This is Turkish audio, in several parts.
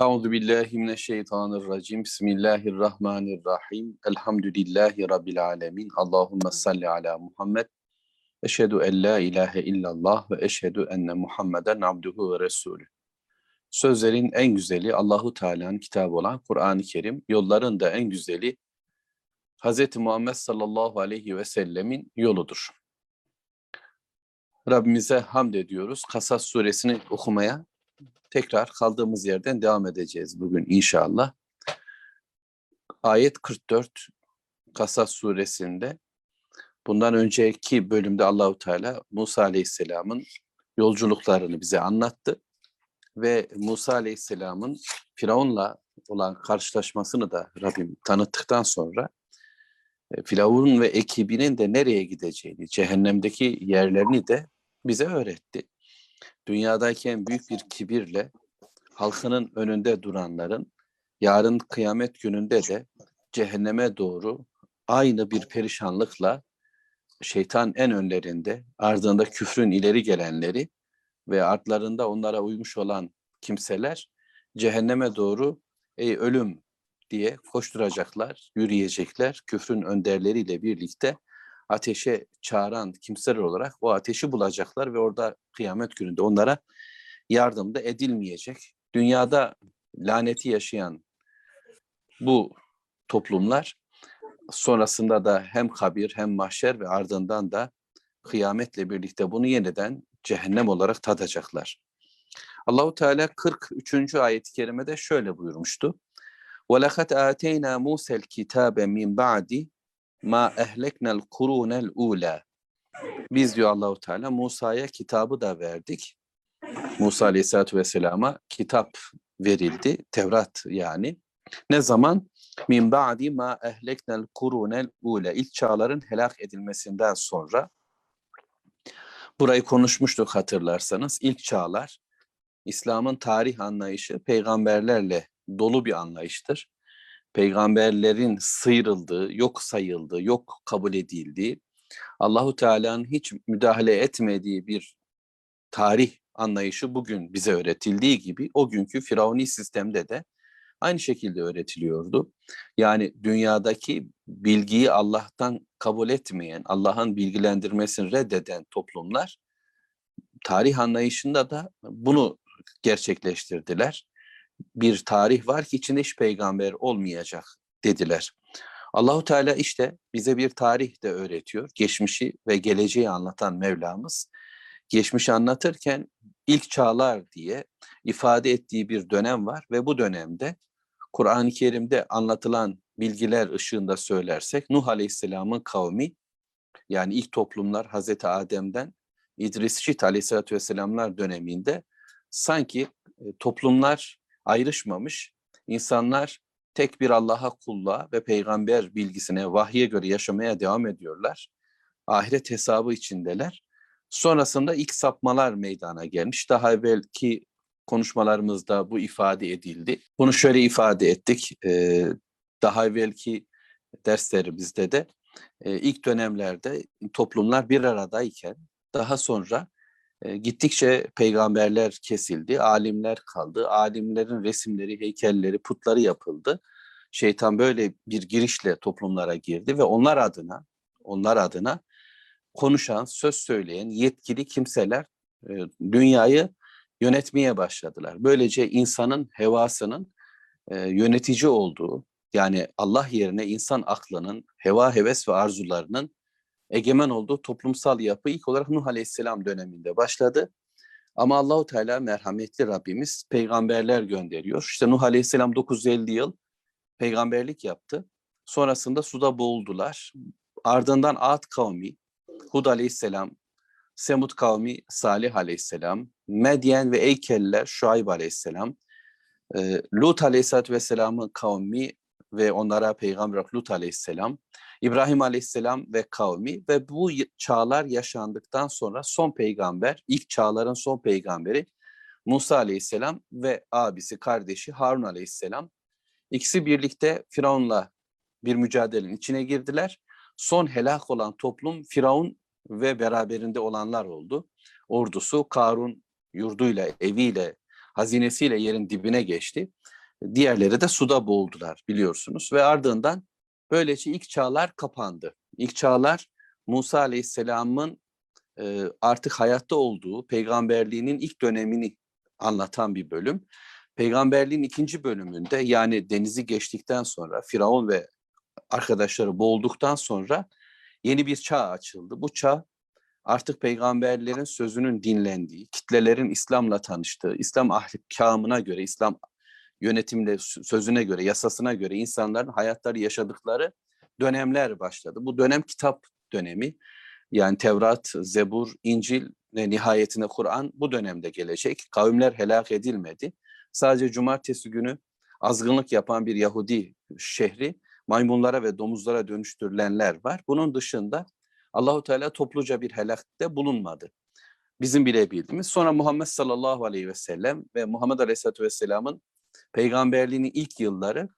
Euzu billahi mineşşeytanirracim. Bismillahirrahmanirrahim. Elhamdülillahi rabbil alamin. Allahumme salli ala Muhammed. Eşhedü en la ilahe illallah ve eşhedü enne Muhammeden abduhu ve resulü. Sözlerin en güzeli Allahu Teala'nın kitabı olan Kur'an-ı Kerim, yolların da en güzeli Hz. Muhammed sallallahu aleyhi ve sellemin yoludur. Rabbimize hamd ediyoruz. Kasas suresini okumaya tekrar kaldığımız yerden devam edeceğiz bugün inşallah. Ayet 44 Kasas suresinde bundan önceki bölümde Allahu Teala Musa Aleyhisselam'ın yolculuklarını bize anlattı ve Musa Aleyhisselam'ın Firavun'la olan karşılaşmasını da Rabbim tanıttıktan sonra e, Firavun ve ekibinin de nereye gideceğini, cehennemdeki yerlerini de bize öğretti dünyadayken büyük bir kibirle halkının önünde duranların yarın kıyamet gününde de cehenneme doğru aynı bir perişanlıkla şeytan en önlerinde, ardında küfrün ileri gelenleri ve artlarında onlara uymuş olan kimseler cehenneme doğru ey ölüm! diye koşturacaklar, yürüyecekler. Küfrün önderleriyle birlikte ateşe çağıran kimseler olarak o ateşi bulacaklar ve orada kıyamet gününde onlara yardım da edilmeyecek. Dünyada laneti yaşayan bu toplumlar sonrasında da hem kabir hem mahşer ve ardından da kıyametle birlikte bunu yeniden cehennem olarak tadacaklar. Allahu Teala 43. ayet-i kerimede şöyle buyurmuştu. وَلَقَدْ آتَيْنَا مُوسَى الْكِتَابَ مِنْ بَعْدِ ma ehleknel kurunel ula. Biz diyor Allahu Teala Musa'ya kitabı da verdik. Musa Aleyhisselatü Vesselam'a kitap verildi. Tevrat yani. Ne zaman? Min ba'di ma ehleknel kurunel ula. İlk çağların helak edilmesinden sonra burayı konuşmuştuk hatırlarsanız. İlk çağlar İslam'ın tarih anlayışı peygamberlerle dolu bir anlayıştır peygamberlerin sıyrıldığı, yok sayıldığı, yok kabul edildiği, Allahu Teala'nın hiç müdahale etmediği bir tarih anlayışı bugün bize öğretildiği gibi o günkü Firavuni sistemde de aynı şekilde öğretiliyordu. Yani dünyadaki bilgiyi Allah'tan kabul etmeyen, Allah'ın bilgilendirmesini reddeden toplumlar tarih anlayışında da bunu gerçekleştirdiler bir tarih var ki içinde hiç peygamber olmayacak dediler. Allahu Teala işte bize bir tarih de öğretiyor. Geçmişi ve geleceği anlatan Mevlamız. Geçmişi anlatırken ilk çağlar diye ifade ettiği bir dönem var ve bu dönemde Kur'an-ı Kerim'de anlatılan bilgiler ışığında söylersek Nuh Aleyhisselam'ın kavmi yani ilk toplumlar Hazreti Adem'den İdris Şit Aleyhisselatü Vesselamlar döneminde sanki e, toplumlar ayrışmamış. İnsanlar tek bir Allah'a kulla ve peygamber bilgisine, vahye göre yaşamaya devam ediyorlar. Ahiret hesabı içindeler. Sonrasında ilk sapmalar meydana gelmiş. Daha evvelki konuşmalarımızda bu ifade edildi. Bunu şöyle ifade ettik. Daha evvelki derslerimizde de ilk dönemlerde toplumlar bir aradayken daha sonra e, gittikçe peygamberler kesildi, alimler kaldı. Alimlerin resimleri, heykelleri, putları yapıldı. Şeytan böyle bir girişle toplumlara girdi ve onlar adına, onlar adına konuşan, söz söyleyen yetkili kimseler e, dünyayı yönetmeye başladılar. Böylece insanın hevasının e, yönetici olduğu, yani Allah yerine insan aklının, heva, heves ve arzularının egemen olduğu toplumsal yapı ilk olarak Nuh Aleyhisselam döneminde başladı. Ama Allahu Teala merhametli Rabbimiz peygamberler gönderiyor. İşte Nuh Aleyhisselam 950 yıl peygamberlik yaptı. Sonrasında suda boğuldular. Ardından Ad kavmi, Hud Aleyhisselam, Semud kavmi Salih Aleyhisselam, Medyen ve Eykeliler Şuayb Aleyhisselam, Lut Aleyhisselatü Vesselam'ın kavmi ve onlara peygamber Lut Aleyhisselam, İbrahim Aleyhisselam ve kavmi ve bu çağlar yaşandıktan sonra son peygamber, ilk çağların son peygamberi Musa Aleyhisselam ve abisi, kardeşi Harun Aleyhisselam. İkisi birlikte Firavun'la bir mücadelenin içine girdiler. Son helak olan toplum Firavun ve beraberinde olanlar oldu. Ordusu Karun yurduyla, eviyle, hazinesiyle yerin dibine geçti. Diğerleri de suda boğuldular biliyorsunuz ve ardından böylece ilk çağlar kapandı. İlk çağlar Musa Aleyhisselam'ın e, artık hayatta olduğu peygamberliğinin ilk dönemini anlatan bir bölüm. Peygamberliğin ikinci bölümünde yani denizi geçtikten sonra Firavun ve arkadaşları boğulduktan sonra yeni bir çağ açıldı. Bu çağ artık peygamberlerin sözünün dinlendiği, kitlelerin İslam'la tanıştığı, İslam ahkamına göre, İslam yönetimde sözüne göre, yasasına göre insanların hayatları yaşadıkları dönemler başladı. Bu dönem kitap dönemi. Yani Tevrat, Zebur, İncil ve nihayetinde Kur'an bu dönemde gelecek. Kavimler helak edilmedi. Sadece cumartesi günü azgınlık yapan bir Yahudi şehri maymunlara ve domuzlara dönüştürülenler var. Bunun dışında Allahu Teala topluca bir helakte bulunmadı. Bizim bile bildiğimiz. Sonra Muhammed sallallahu aleyhi ve sellem ve Muhammed aleyhisselatü vesselamın peygamberliğinin ilk yılları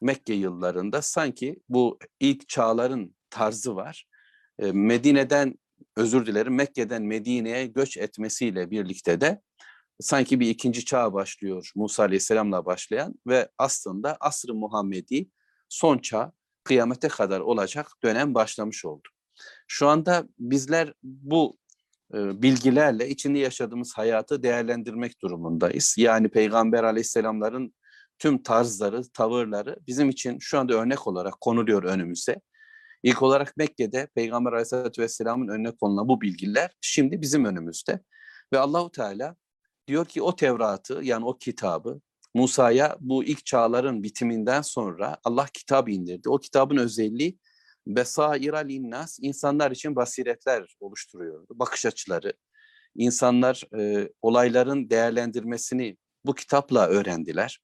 Mekke yıllarında sanki bu ilk çağların tarzı var. Medine'den özür dilerim Mekke'den Medine'ye göç etmesiyle birlikte de sanki bir ikinci çağ başlıyor Musa Aleyhisselam'la başlayan ve aslında asr-ı Muhammedi son çağ kıyamete kadar olacak dönem başlamış oldu. Şu anda bizler bu e, bilgilerle içinde yaşadığımız hayatı değerlendirmek durumundayız. Yani Peygamber Aleyhisselamların tüm tarzları, tavırları bizim için şu anda örnek olarak konuluyor önümüze. İlk olarak Mekke'de Peygamber Aleyhisselatü Vesselam'ın önüne konulan bu bilgiler şimdi bizim önümüzde. Ve Allahu Teala diyor ki o Tevrat'ı yani o kitabı Musa'ya bu ilk çağların bitiminden sonra Allah kitap indirdi. O kitabın özelliği besaira linnas insanlar için basiretler oluşturuyordu. Bakış açıları. İnsanlar e, olayların değerlendirmesini bu kitapla öğrendiler.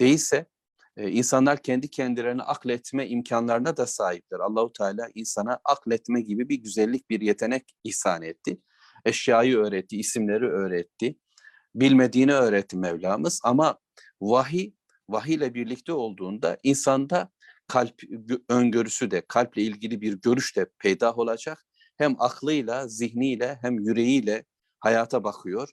Değilse e, insanlar kendi kendilerini akletme imkanlarına da sahipler. Allahu Teala insana akletme gibi bir güzellik, bir yetenek ihsan etti. Eşyayı öğretti, isimleri öğretti. Bilmediğini öğretti Mevlamız ama vahiy, vahiy ile birlikte olduğunda insanda kalp öngörüsü de, kalple ilgili bir görüş de peydah olacak. Hem aklıyla, zihniyle hem yüreğiyle hayata bakıyor.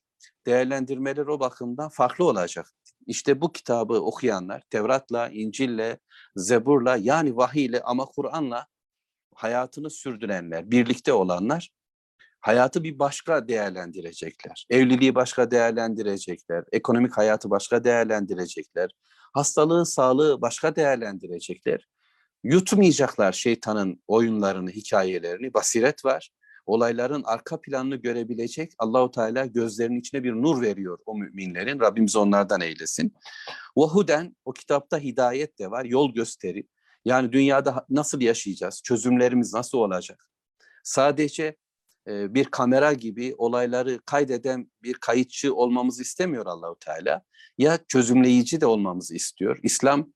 Değerlendirmeler o bakımdan farklı olacak. İşte bu kitabı okuyanlar Tevrat'la, İncil'le, Zebur'la yani vahiyle ama Kur'an'la hayatını sürdürenler, birlikte olanlar hayatı bir başka değerlendirecekler. Evliliği başka değerlendirecekler, ekonomik hayatı başka değerlendirecekler, hastalığı, sağlığı başka değerlendirecekler. Yutmayacaklar şeytanın oyunlarını, hikayelerini. Basiret var. Olayların arka planını görebilecek Allahu Teala gözlerinin içine bir nur veriyor o müminlerin. Rabbimiz onlardan eylesin. Vahuden o kitapta hidayet de var, yol gösteri. Yani dünyada nasıl yaşayacağız? Çözümlerimiz nasıl olacak? Sadece bir kamera gibi olayları kaydeden bir kayıtçı olmamızı istemiyor Allahu Teala. Ya çözümleyici de olmamızı istiyor. İslam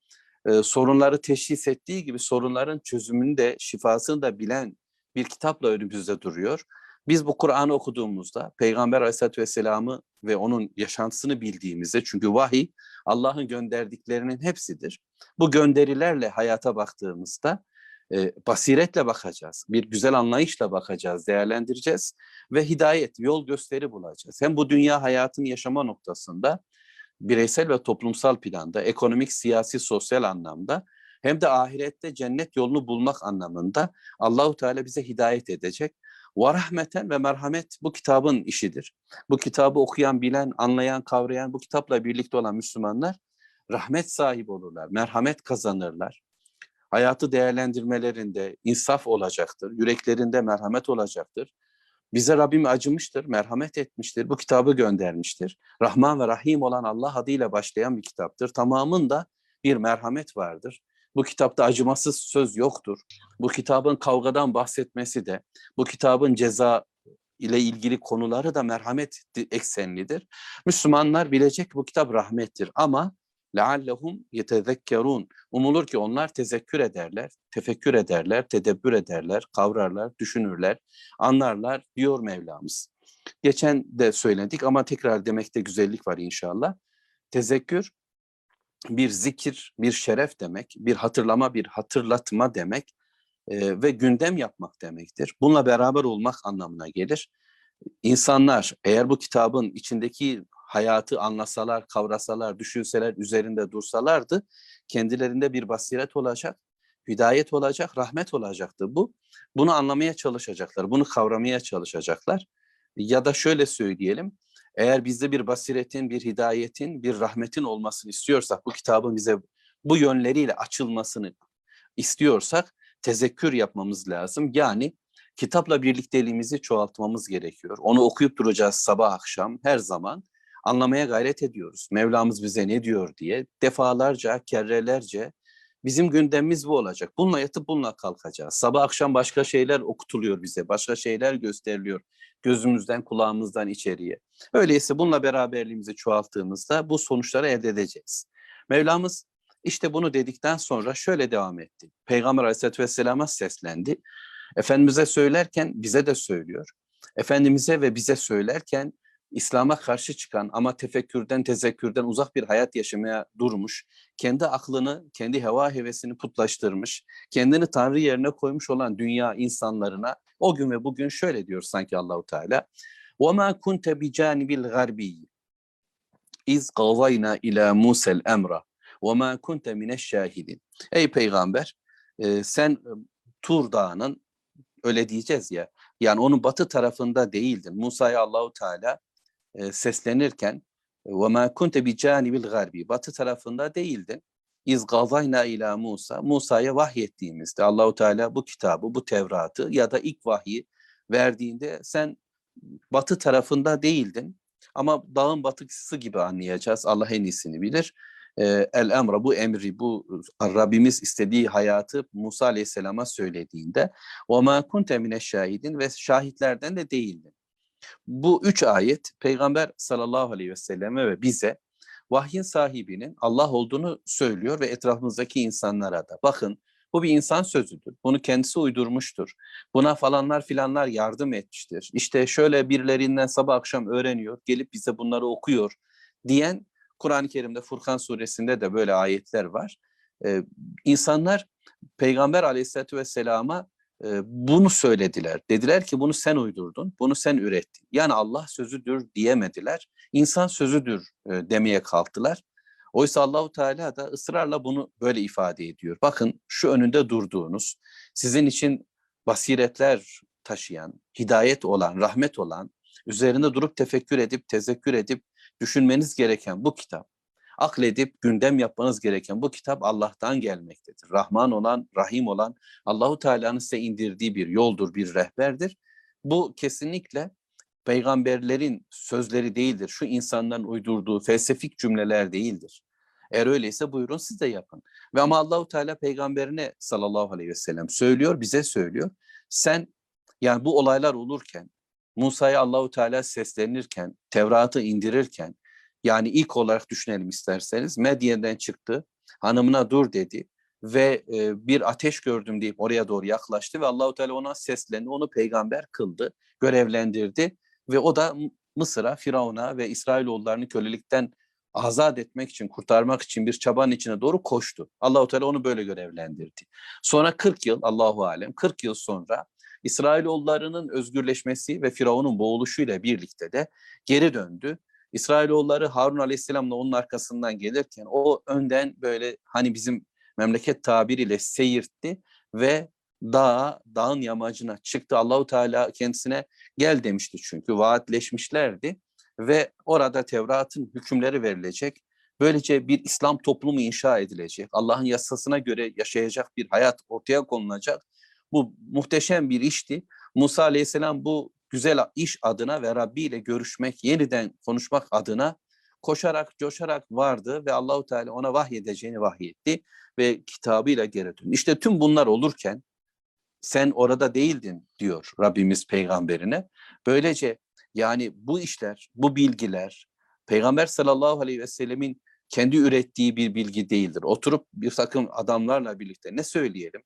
sorunları teşhis ettiği gibi sorunların çözümünü de şifasını da bilen bir kitapla önümüzde duruyor. Biz bu Kur'an'ı okuduğumuzda Peygamber Aleyhisselatü Vesselam'ı ve onun yaşantısını bildiğimizde çünkü vahiy Allah'ın gönderdiklerinin hepsidir. Bu gönderilerle hayata baktığımızda e, basiretle bakacağız. Bir güzel anlayışla bakacağız, değerlendireceğiz ve hidayet, yol gösteri bulacağız. Hem bu dünya hayatını yaşama noktasında bireysel ve toplumsal planda, ekonomik, siyasi, sosyal anlamda hem de ahirette cennet yolunu bulmak anlamında Allahu Teala bize hidayet edecek. Ve rahmeten ve merhamet bu kitabın işidir. Bu kitabı okuyan, bilen, anlayan, kavrayan, bu kitapla birlikte olan Müslümanlar rahmet sahibi olurlar, merhamet kazanırlar hayatı değerlendirmelerinde insaf olacaktır, yüreklerinde merhamet olacaktır. Bize Rabbim acımıştır, merhamet etmiştir, bu kitabı göndermiştir. Rahman ve Rahim olan Allah adıyla başlayan bir kitaptır. Tamamında bir merhamet vardır. Bu kitapta acımasız söz yoktur. Bu kitabın kavgadan bahsetmesi de, bu kitabın ceza ile ilgili konuları da merhamet eksenlidir. Müslümanlar bilecek bu kitap rahmettir ama لَعَلَّهُمْ يَتَذَكَّرُونَ Umulur ki onlar tezekkür ederler, tefekkür ederler, tedebbür ederler, kavrarlar, düşünürler, anlarlar diyor Mevlamız. Geçen de söyledik ama tekrar demekte güzellik var inşallah. Tezekkür bir zikir, bir şeref demek, bir hatırlama, bir hatırlatma demek e, ve gündem yapmak demektir. Bununla beraber olmak anlamına gelir. İnsanlar eğer bu kitabın içindeki hayatı anlasalar, kavrasalar, düşünseler, üzerinde dursalardı kendilerinde bir basiret olacak, hidayet olacak, rahmet olacaktı bu. Bunu anlamaya çalışacaklar, bunu kavramaya çalışacaklar. Ya da şöyle söyleyelim, eğer bizde bir basiretin, bir hidayetin, bir rahmetin olmasını istiyorsak, bu kitabın bize bu yönleriyle açılmasını istiyorsak tezekkür yapmamız lazım. Yani kitapla birlikteliğimizi çoğaltmamız gerekiyor. Onu okuyup duracağız sabah akşam her zaman. Anlamaya gayret ediyoruz. Mevlamız bize ne diyor diye defalarca, kerrelerce bizim gündemimiz bu olacak. Bununla yatıp bununla kalkacağız. Sabah akşam başka şeyler okutuluyor bize, başka şeyler gösteriliyor gözümüzden, kulağımızdan içeriye. Öyleyse bununla beraberliğimizi çoğalttığımızda bu sonuçları elde edeceğiz. Mevlamız işte bunu dedikten sonra şöyle devam etti. Peygamber Aleyhisselatü Vesselam'a seslendi. Efendimiz'e söylerken bize de söylüyor. Efendimiz'e ve bize söylerken İslam'a karşı çıkan ama tefekkürden, tezekkürden uzak bir hayat yaşamaya durmuş, kendi aklını, kendi heva hevesini putlaştırmış, kendini Tanrı yerine koymuş olan dünya insanlarına o gün ve bugün şöyle diyor sanki Allahu Teala. وَمَا كُنْتَ بِجَانِبِ الْغَرْبِيِّ اِذْ قَضَيْنَا اِلَى مُوسَى الْاَمْرَ وَمَا كُنْتَ مِنَ الشَّاهِدِينَ Ey peygamber e, sen e, Tur Dağı'nın öyle diyeceğiz ya yani onun batı tarafında değildin. Musa'ya Allahu Teala e, seslenirken وَمَا كُنْتَ بِجَانِبِ الْغَرْبِ Batı tarafında değildin. İz gazayna ila Musa. Musa'ya vahyettiğimizde Allahu Teala bu kitabı, bu Tevrat'ı ya da ilk vahyi verdiğinde sen batı tarafında değildin. Ama dağın batıksı gibi anlayacağız. Allah en iyisini bilir. Ee, el emra bu emri bu Rabbimiz istediği hayatı Musa Aleyhisselam'a söylediğinde o ma kunte mine şahidin ve şahitlerden de değildin. Bu üç ayet Peygamber sallallahu aleyhi ve selleme ve bize vahyin sahibinin Allah olduğunu söylüyor ve etrafımızdaki insanlara da. Bakın bu bir insan sözüdür. Bunu kendisi uydurmuştur. Buna falanlar filanlar yardım etmiştir. İşte şöyle birilerinden sabah akşam öğreniyor, gelip bize bunları okuyor diyen Kur'an-ı Kerim'de Furkan suresinde de böyle ayetler var. Ee, insanlar Peygamber aleyhissalatü vesselama bunu söylediler. Dediler ki bunu sen uydurdun, bunu sen ürettin. Yani Allah sözüdür diyemediler. İnsan sözüdür demeye kalktılar. Oysa Allahu Teala da ısrarla bunu böyle ifade ediyor. Bakın şu önünde durduğunuz, sizin için basiretler taşıyan, hidayet olan, rahmet olan, üzerinde durup tefekkür edip, tezekkür edip düşünmeniz gereken bu kitap, akledip gündem yapmanız gereken bu kitap Allah'tan gelmektedir. Rahman olan, Rahim olan Allahu Teala'nın size indirdiği bir yoldur, bir rehberdir. Bu kesinlikle peygamberlerin sözleri değildir. Şu insanların uydurduğu felsefik cümleler değildir. Eğer öyleyse buyurun siz de yapın. Ve ama Allahu Teala peygamberine sallallahu aleyhi ve sellem söylüyor, bize söylüyor. Sen yani bu olaylar olurken Musa'ya Allahu Teala seslenirken, Tevrat'ı indirirken yani ilk olarak düşünelim isterseniz Medyen'den çıktı, hanımına dur dedi ve e, bir ateş gördüm deyip oraya doğru yaklaştı ve Allahu Teala ona seslendi, onu peygamber kıldı, görevlendirdi ve o da Mısır'a, Firavun'a ve İsrailoğullarını kölelikten azat etmek için, kurtarmak için bir çabanın içine doğru koştu. Allahu Teala onu böyle görevlendirdi. Sonra 40 yıl Allahu alem 40 yıl sonra İsrailoğullarının özgürleşmesi ve Firavun'un boğuluşuyla birlikte de geri döndü. İsrailoğulları Harun Aleyhisselam'la onun arkasından gelirken o önden böyle hani bizim memleket tabiriyle seyirtti ve dağa, dağın yamacına çıktı. Allahu Teala kendisine gel demişti çünkü vaatleşmişlerdi ve orada Tevrat'ın hükümleri verilecek. Böylece bir İslam toplumu inşa edilecek. Allah'ın yasasına göre yaşayacak bir hayat ortaya konulacak. Bu muhteşem bir işti. Musa Aleyhisselam bu güzel iş adına ve Rabbi ile görüşmek, yeniden konuşmak adına koşarak, coşarak vardı ve Allahu Teala ona vahyedeceğini vahyetti ve kitabıyla geri döndü. İşte tüm bunlar olurken sen orada değildin diyor Rabbimiz peygamberine. Böylece yani bu işler, bu bilgiler Peygamber sallallahu aleyhi ve sellemin kendi ürettiği bir bilgi değildir. Oturup bir takım adamlarla birlikte ne söyleyelim?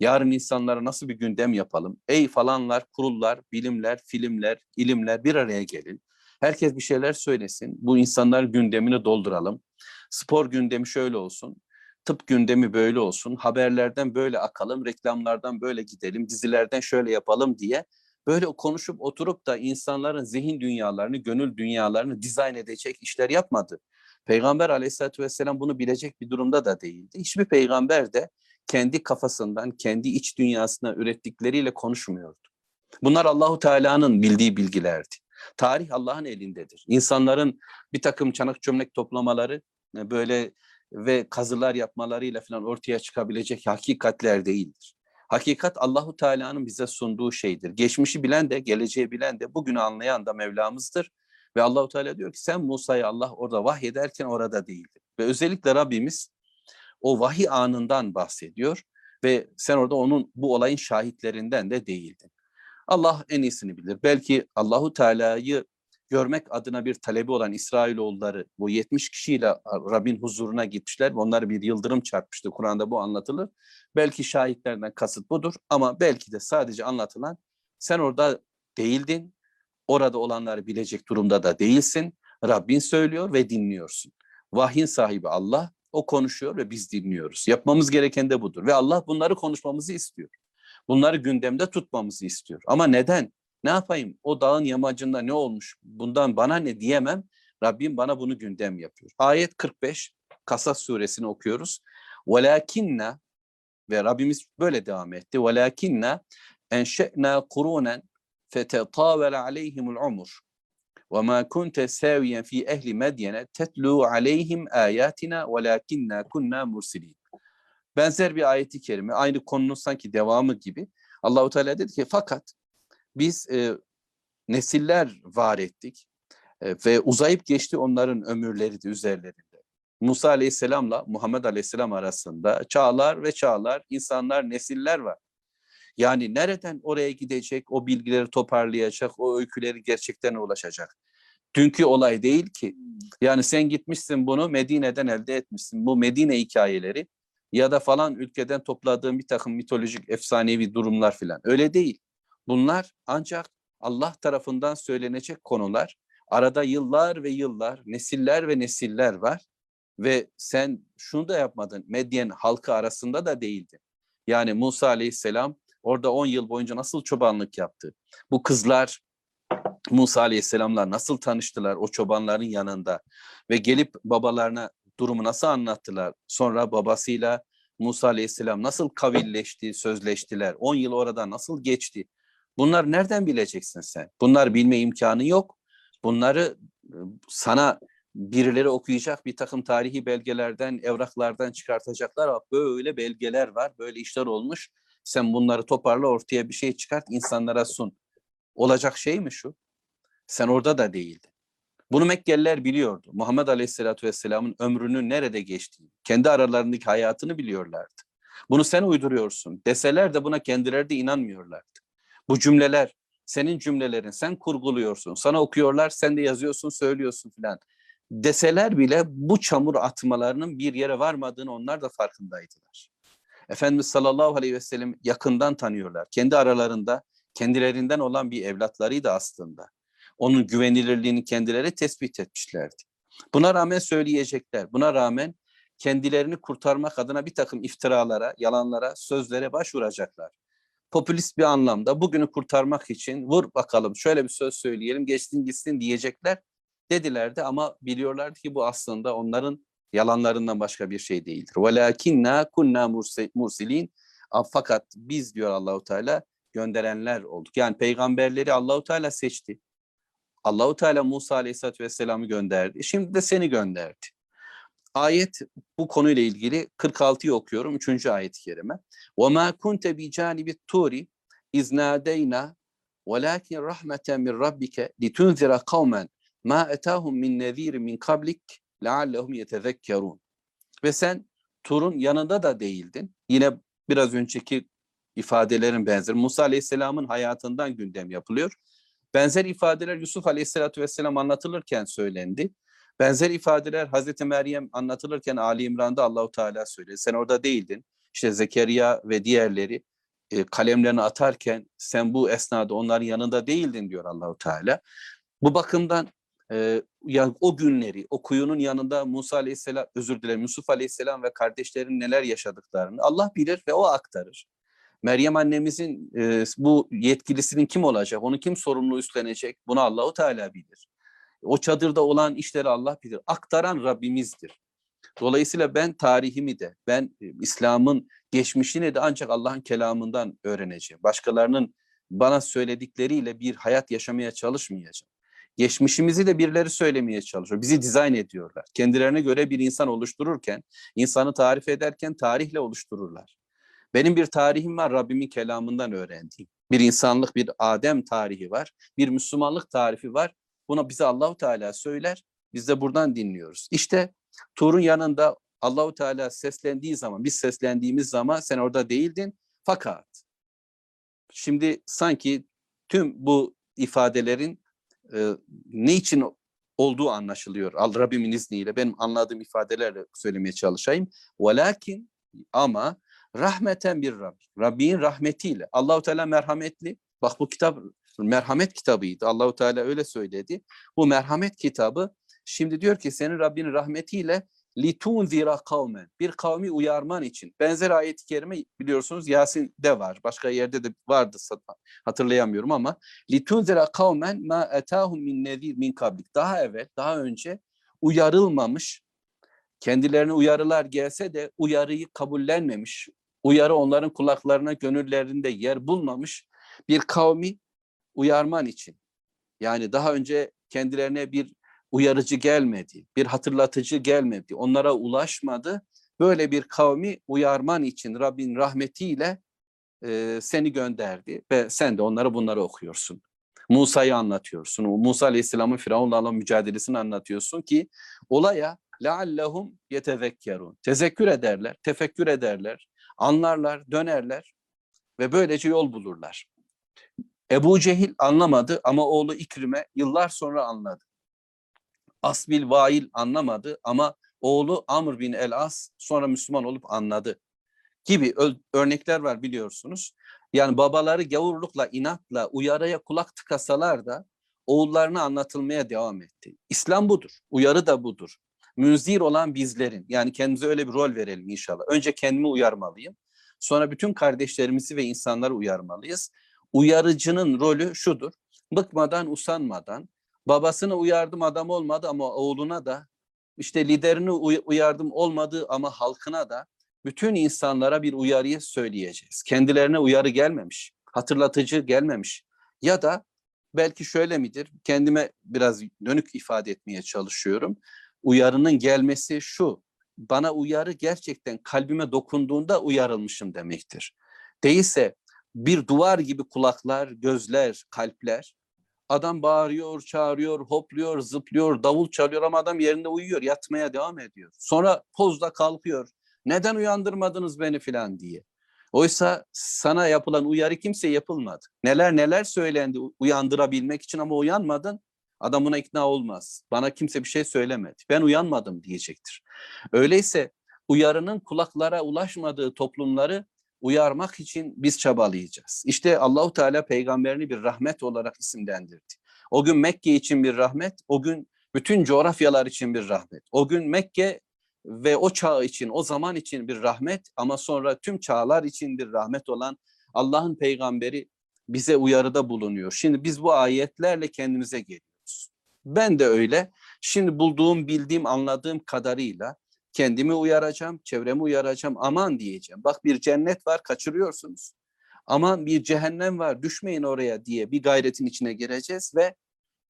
Yarın insanlara nasıl bir gündem yapalım? Ey falanlar, kurullar, bilimler, filmler, ilimler bir araya gelin. Herkes bir şeyler söylesin. Bu insanlar gündemini dolduralım. Spor gündemi şöyle olsun. Tıp gündemi böyle olsun. Haberlerden böyle akalım. Reklamlardan böyle gidelim. Dizilerden şöyle yapalım diye böyle konuşup oturup da insanların zihin dünyalarını, gönül dünyalarını dizayn edecek işler yapmadı. Peygamber aleyhissalatü vesselam bunu bilecek bir durumda da değildi. Hiçbir peygamber de kendi kafasından, kendi iç dünyasına ürettikleriyle konuşmuyordu. Bunlar Allahu Teala'nın bildiği bilgilerdi. Tarih Allah'ın elindedir. İnsanların bir takım çanak çömlek toplamaları e, böyle ve kazılar yapmalarıyla falan ortaya çıkabilecek hakikatler değildir. Hakikat Allahu Teala'nın bize sunduğu şeydir. Geçmişi bilen de, geleceği bilen de, bugünü anlayan da Mevlamızdır. Ve Allahu Teala diyor ki sen Musa'yı Allah orada vahyederken orada değildi. Ve özellikle Rabbimiz o vahiy anından bahsediyor ve sen orada onun bu olayın şahitlerinden de değildin. Allah en iyisini bilir. Belki Allahu Teala'yı görmek adına bir talebi olan İsrailoğulları bu 70 kişiyle Rabbin huzuruna gitmişler. Onları bir yıldırım çarpmıştı. Kur'an'da bu anlatılır. Belki şahitlerden kasıt budur ama belki de sadece anlatılan sen orada değildin. Orada olanları bilecek durumda da değilsin. Rabbin söylüyor ve dinliyorsun. Vahyin sahibi Allah, o konuşuyor ve biz dinliyoruz. Yapmamız gereken de budur ve Allah bunları konuşmamızı istiyor. Bunları gündemde tutmamızı istiyor. Ama neden? Ne yapayım? O dağın yamacında ne olmuş? Bundan bana ne diyemem. Rabbim bana bunu gündem yapıyor. Ayet 45 Kasas suresini okuyoruz. Velakinna ve Rabbimiz böyle devam etti. Velakinna enşe'na kurunen fetetavele aleyhimul umur. وما كنت ساويا في أهل مدينة تتلو عليهم آياتنا ولكننا كنا مرسلين. Benzer bir ayeti kerime, aynı konunun sanki devamı gibi. Allahu Teala dedi ki fakat biz e, nesiller var ettik e, ve uzayıp geçti onların ömürleri de üzerlerinde. Musa Aleyhisselam'la Muhammed Aleyhisselam arasında çağlar ve çağlar, insanlar, nesiller var. Yani nereden oraya gidecek, o bilgileri toparlayacak, o öyküleri gerçekten ulaşacak. Dünkü olay değil ki. Yani sen gitmişsin bunu Medine'den elde etmişsin. Bu Medine hikayeleri ya da falan ülkeden topladığın bir takım mitolojik, efsanevi durumlar filan. Öyle değil. Bunlar ancak Allah tarafından söylenecek konular. Arada yıllar ve yıllar, nesiller ve nesiller var. Ve sen şunu da yapmadın. Medyen halkı arasında da değildin. Yani Musa Aleyhisselam orada 10 yıl boyunca nasıl çobanlık yaptı? Bu kızlar Musa Aleyhisselam'la nasıl tanıştılar o çobanların yanında ve gelip babalarına durumu nasıl anlattılar? Sonra babasıyla Musa Aleyhisselam nasıl kavilleşti, sözleştiler? 10 yıl orada nasıl geçti? Bunlar nereden bileceksin sen? Bunlar bilme imkanı yok. Bunları sana birileri okuyacak bir takım tarihi belgelerden, evraklardan çıkartacaklar. Böyle belgeler var, böyle işler olmuş. Sen bunları toparla ortaya bir şey çıkart, insanlara sun. Olacak şey mi şu? Sen orada da değildin. Bunu Mekkeliler biliyordu. Muhammed Aleyhisselatü Vesselam'ın ömrünün nerede geçtiğini, kendi aralarındaki hayatını biliyorlardı. Bunu sen uyduruyorsun deseler de buna kendileri de inanmıyorlardı. Bu cümleler senin cümlelerin, sen kurguluyorsun, sana okuyorlar, sen de yazıyorsun, söylüyorsun filan. Deseler bile bu çamur atmalarının bir yere varmadığını onlar da farkındaydılar. Efendimiz sallallahu aleyhi ve sellem yakından tanıyorlar. Kendi aralarında kendilerinden olan bir evlatlarıydı aslında. Onun güvenilirliğini kendileri tespit etmişlerdi. Buna rağmen söyleyecekler. Buna rağmen kendilerini kurtarmak adına bir takım iftiralara, yalanlara, sözlere başvuracaklar. Popülist bir anlamda bugünü kurtarmak için vur bakalım şöyle bir söz söyleyelim geçsin gitsin diyecekler dedilerdi ama biliyorlardı ki bu aslında onların yalanlarından başka bir şey değildir. وَلَاكِنَّا kunna mursilin Fakat biz diyor Allahu Teala gönderenler olduk. Yani peygamberleri Allahu Teala seçti. Allahu Teala Musa Aleyhisselatü Vesselam'ı gönderdi. Şimdi de seni gönderdi. Ayet bu konuyla ilgili 46'yı okuyorum. 3. ayet-i kerime. وَمَا كُنْتَ بِجَانِبِ التُّورِ اِذْ نَادَيْنَا وَلَكِنْ رَحْمَةً مِنْ رَبِّكَ لِتُنْذِرَ قَوْمًا مَا اَتَاهُمْ مِنْ نَذ۪يرٍ مِنْ قَبْلِكَ لَعَلَّهُمْ يَتَذَكَّرُونَ Ve sen Tur'un yanında da değildin. Yine biraz önceki ifadelerin benzeri. Musa Aleyhisselam'ın hayatından gündem yapılıyor. Benzer ifadeler Yusuf Aleyhisselatü Vesselam anlatılırken söylendi. Benzer ifadeler Hazreti Meryem anlatılırken Ali İmran'da Allahu Teala söyledi. Sen orada değildin. İşte Zekeriya ve diğerleri e, kalemlerini atarken sen bu esnada onların yanında değildin diyor Allahu Teala. Bu bakımdan e, yani o günleri, o kuyunun yanında Musa Aleyhisselam, özür dilerim Yusuf Aleyhisselam ve kardeşlerin neler yaşadıklarını Allah bilir ve o aktarır. Meryem annemizin e, bu yetkilisinin kim olacak? Onu kim sorumlu üstlenecek? Bunu Allahu Teala bilir. O çadırda olan işleri Allah bilir. Aktaran Rabbimizdir. Dolayısıyla ben tarihimi de, ben e, İslam'ın geçmişini de ancak Allah'ın kelamından öğreneceğim. Başkalarının bana söyledikleriyle bir hayat yaşamaya çalışmayacağım. Geçmişimizi de birileri söylemeye çalışıyor. Bizi dizayn ediyorlar. Kendilerine göre bir insan oluştururken, insanı tarif ederken tarihle oluştururlar. Benim bir tarihim var Rabbimin kelamından öğrendiğim. Bir insanlık, bir Adem tarihi var. Bir Müslümanlık tarifi var. Buna bize Allahu Teala söyler. Biz de buradan dinliyoruz. İşte Tur'un yanında Allahu Teala seslendiği zaman, biz seslendiğimiz zaman sen orada değildin. Fakat şimdi sanki tüm bu ifadelerin e, ne için olduğu anlaşılıyor. Al Rabbimin izniyle benim anladığım ifadelerle söylemeye çalışayım. Velakin ama rahmeten bir Rabbi. Rabbin rahmetiyle. Allahu Teala merhametli. Bak bu kitap merhamet kitabıydı. Allahu Teala öyle söyledi. Bu merhamet kitabı şimdi diyor ki senin Rabbinin rahmetiyle litunzira kavmen bir kavmi uyarman için. Benzer ayet-i kerime biliyorsunuz Yasin'de var. Başka yerde de vardı hatırlayamıyorum ama litunzira kavmen ma etahum min nezir min kablik. Daha evvel, daha önce uyarılmamış kendilerine uyarılar gelse de uyarıyı kabullenmemiş, uyarı onların kulaklarına, gönüllerinde yer bulmamış bir kavmi uyarman için. Yani daha önce kendilerine bir uyarıcı gelmedi, bir hatırlatıcı gelmedi, onlara ulaşmadı. Böyle bir kavmi uyarman için Rabbin rahmetiyle e, seni gönderdi ve sen de onlara bunları okuyorsun. Musa'yı anlatıyorsun. Musa Aleyhisselam'ın Firavun'la olan mücadelesini anlatıyorsun ki olaya لَعَلَّهُمْ يَتَذَكَّرُونَ Tezekkür ederler, tefekkür ederler, anlarlar, dönerler ve böylece yol bulurlar. Ebu Cehil anlamadı ama oğlu İkrim'e yıllar sonra anladı. Asbil Vail anlamadı ama oğlu Amr bin el-As sonra Müslüman olup anladı gibi örnekler var biliyorsunuz. Yani babaları gavurlukla, inatla, uyarıya kulak tıkasalar da oğullarına anlatılmaya devam etti. İslam budur, uyarı da budur. Münzir olan bizlerin, yani kendimize öyle bir rol verelim inşallah. Önce kendimi uyarmalıyım, sonra bütün kardeşlerimizi ve insanları uyarmalıyız. Uyarıcının rolü şudur, bıkmadan, usanmadan, babasını uyardım adam olmadı ama oğluna da, işte liderini uyardım olmadı ama halkına da, bütün insanlara bir uyarıyı söyleyeceğiz. Kendilerine uyarı gelmemiş, hatırlatıcı gelmemiş ya da belki şöyle midir? Kendime biraz dönük ifade etmeye çalışıyorum. Uyarının gelmesi şu. Bana uyarı gerçekten kalbime dokunduğunda uyarılmışım demektir. Değilse bir duvar gibi kulaklar, gözler, kalpler. Adam bağırıyor, çağırıyor, hopluyor, zıplıyor, davul çalıyor ama adam yerinde uyuyor, yatmaya devam ediyor. Sonra pozda kalkıyor, neden uyandırmadınız beni filan diye. Oysa sana yapılan uyarı kimse yapılmadı. Neler neler söylendi uyandırabilmek için ama uyanmadın. Adam buna ikna olmaz. Bana kimse bir şey söylemedi. Ben uyanmadım diyecektir. Öyleyse uyarının kulaklara ulaşmadığı toplumları uyarmak için biz çabalayacağız. İşte Allahu Teala peygamberini bir rahmet olarak isimlendirdi. O gün Mekke için bir rahmet, o gün bütün coğrafyalar için bir rahmet. O gün Mekke ve o çağ için, o zaman için bir rahmet ama sonra tüm çağlar için bir rahmet olan Allah'ın peygamberi bize uyarıda bulunuyor. Şimdi biz bu ayetlerle kendimize geliyoruz. Ben de öyle. Şimdi bulduğum, bildiğim, anladığım kadarıyla kendimi uyaracağım, çevremi uyaracağım. Aman diyeceğim. Bak bir cennet var, kaçırıyorsunuz. Aman bir cehennem var, düşmeyin oraya diye bir gayretin içine gireceğiz ve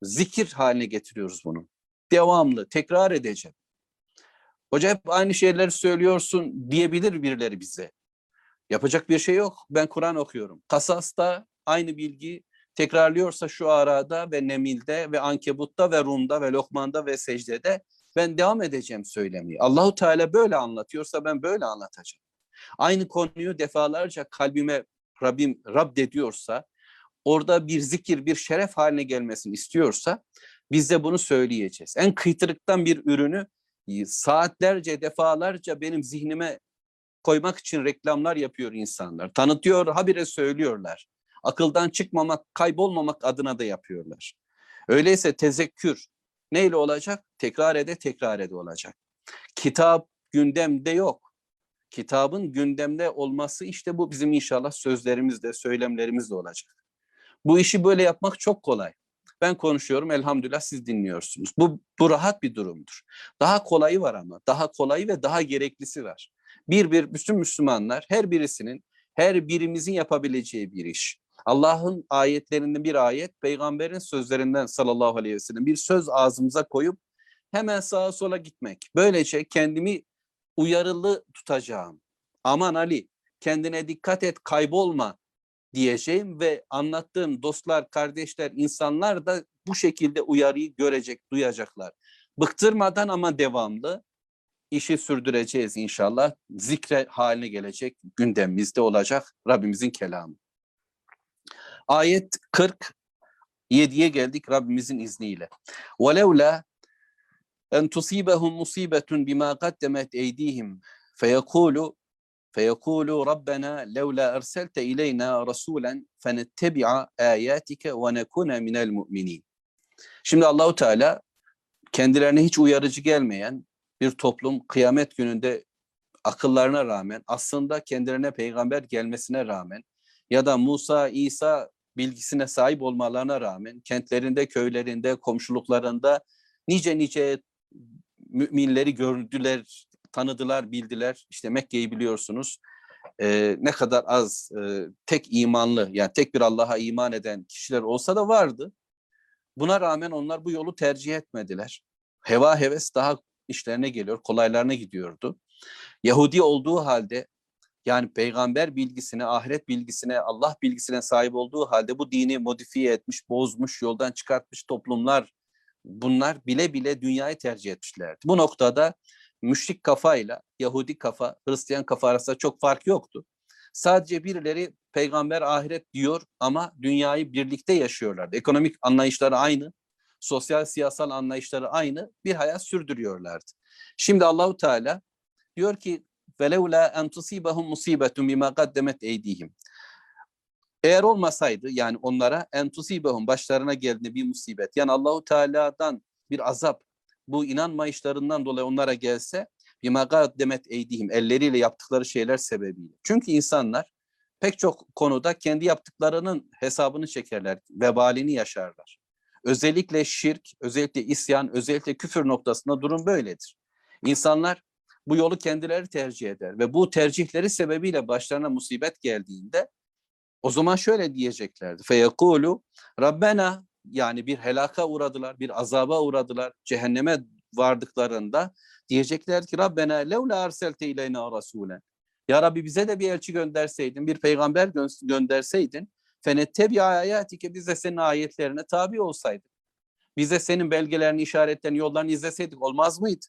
zikir haline getiriyoruz bunu. Devamlı tekrar edeceğim. Hoca hep aynı şeyleri söylüyorsun diyebilir birileri bize. Yapacak bir şey yok. Ben Kur'an okuyorum. Kasas'ta aynı bilgi tekrarlıyorsa şu arada ve Nemil'de ve Ankebut'ta ve Rum'da ve Lokman'da ve Secde'de ben devam edeceğim söylemeyi. Allahu Teala böyle anlatıyorsa ben böyle anlatacağım. Aynı konuyu defalarca kalbime Rabbim Rab ediyorsa, orada bir zikir, bir şeref haline gelmesini istiyorsa biz de bunu söyleyeceğiz. En kıytırıktan bir ürünü saatlerce, defalarca benim zihnime koymak için reklamlar yapıyor insanlar. Tanıtıyor, habire söylüyorlar. Akıldan çıkmamak, kaybolmamak adına da yapıyorlar. Öyleyse tezekkür neyle olacak? Tekrar ede, tekrar ede olacak. Kitap gündemde yok. kitabın gündemde olması işte bu bizim inşallah sözlerimizde, söylemlerimizde olacak. Bu işi böyle yapmak çok kolay. Ben konuşuyorum elhamdülillah siz dinliyorsunuz. Bu, bu rahat bir durumdur. Daha kolayı var ama. Daha kolayı ve daha gereklisi var. Bir bir bütün Müslümanlar her birisinin her birimizin yapabileceği bir iş. Allah'ın ayetlerinden bir ayet, peygamberin sözlerinden sallallahu aleyhi ve sellem bir söz ağzımıza koyup hemen sağa sola gitmek. Böylece kendimi uyarılı tutacağım. Aman Ali kendine dikkat et kaybolma diyeceğim ve anlattığım dostlar, kardeşler, insanlar da bu şekilde uyarıyı görecek, duyacaklar. Bıktırmadan ama devamlı işi sürdüreceğiz inşallah. Zikre haline gelecek, gündemimizde olacak Rabbimizin kelamı. Ayet 47'ye geldik Rabbimizin izniyle. وَلَوْلَا en tusibahum musibetun bima qaddemet eydihim feyekulu feyekulu rabbena levla erselte ileyna rasulen fenettebi'a ayatike ve nekune minel mu'minin. Şimdi Allahu Teala kendilerine hiç uyarıcı gelmeyen bir toplum kıyamet gününde akıllarına rağmen aslında kendilerine peygamber gelmesine rağmen ya da Musa, İsa bilgisine sahip olmalarına rağmen kentlerinde, köylerinde, komşuluklarında nice nice müminleri gördüler, tanıdılar, bildiler. İşte Mekke'yi biliyorsunuz. Ee, ne kadar az e, tek imanlı yani tek bir Allah'a iman eden kişiler olsa da vardı. Buna rağmen onlar bu yolu tercih etmediler. Heva heves daha işlerine geliyor, kolaylarına gidiyordu. Yahudi olduğu halde yani peygamber bilgisine, ahiret bilgisine, Allah bilgisine sahip olduğu halde bu dini modifiye etmiş, bozmuş, yoldan çıkartmış toplumlar bunlar bile bile dünyayı tercih etmişlerdi. Bu noktada müşrik kafayla Yahudi kafa, Hristiyan kafa arasında çok fark yoktu. Sadece birileri peygamber ahiret diyor ama dünyayı birlikte yaşıyorlardı. Ekonomik anlayışları aynı, sosyal siyasal anlayışları aynı bir hayat sürdürüyorlardı. Şimdi Allahu Teala diyor ki velevla en tusibahum musibetun bima qaddemet eydihim. Eğer olmasaydı yani onlara en tusibahum başlarına geldiğinde bir musibet yani Allahu Teala'dan bir azap bu inanmayışlarından dolayı onlara gelse bima qaddemet eydihim elleriyle yaptıkları şeyler sebebiyle. Çünkü insanlar pek çok konuda kendi yaptıklarının hesabını çekerler, vebalini yaşarlar. Özellikle şirk, özellikle isyan, özellikle küfür noktasında durum böyledir. İnsanlar bu yolu kendileri tercih eder ve bu tercihleri sebebiyle başlarına musibet geldiğinde o zaman şöyle diyeceklerdi. Feyekulu Rabbena yani bir helaka uğradılar, bir azaba uğradılar, cehenneme vardıklarında diyecekler ki Rabbena levla arselte ileyna rasulen. Ya Rabbi bize de bir elçi gönderseydin, bir peygamber gö- gönderseydin. Fenettebi ayatike biz de senin ayetlerine tabi olsaydık. Biz de senin belgelerini, işaretlerini, yollarını izleseydik olmaz mıydı?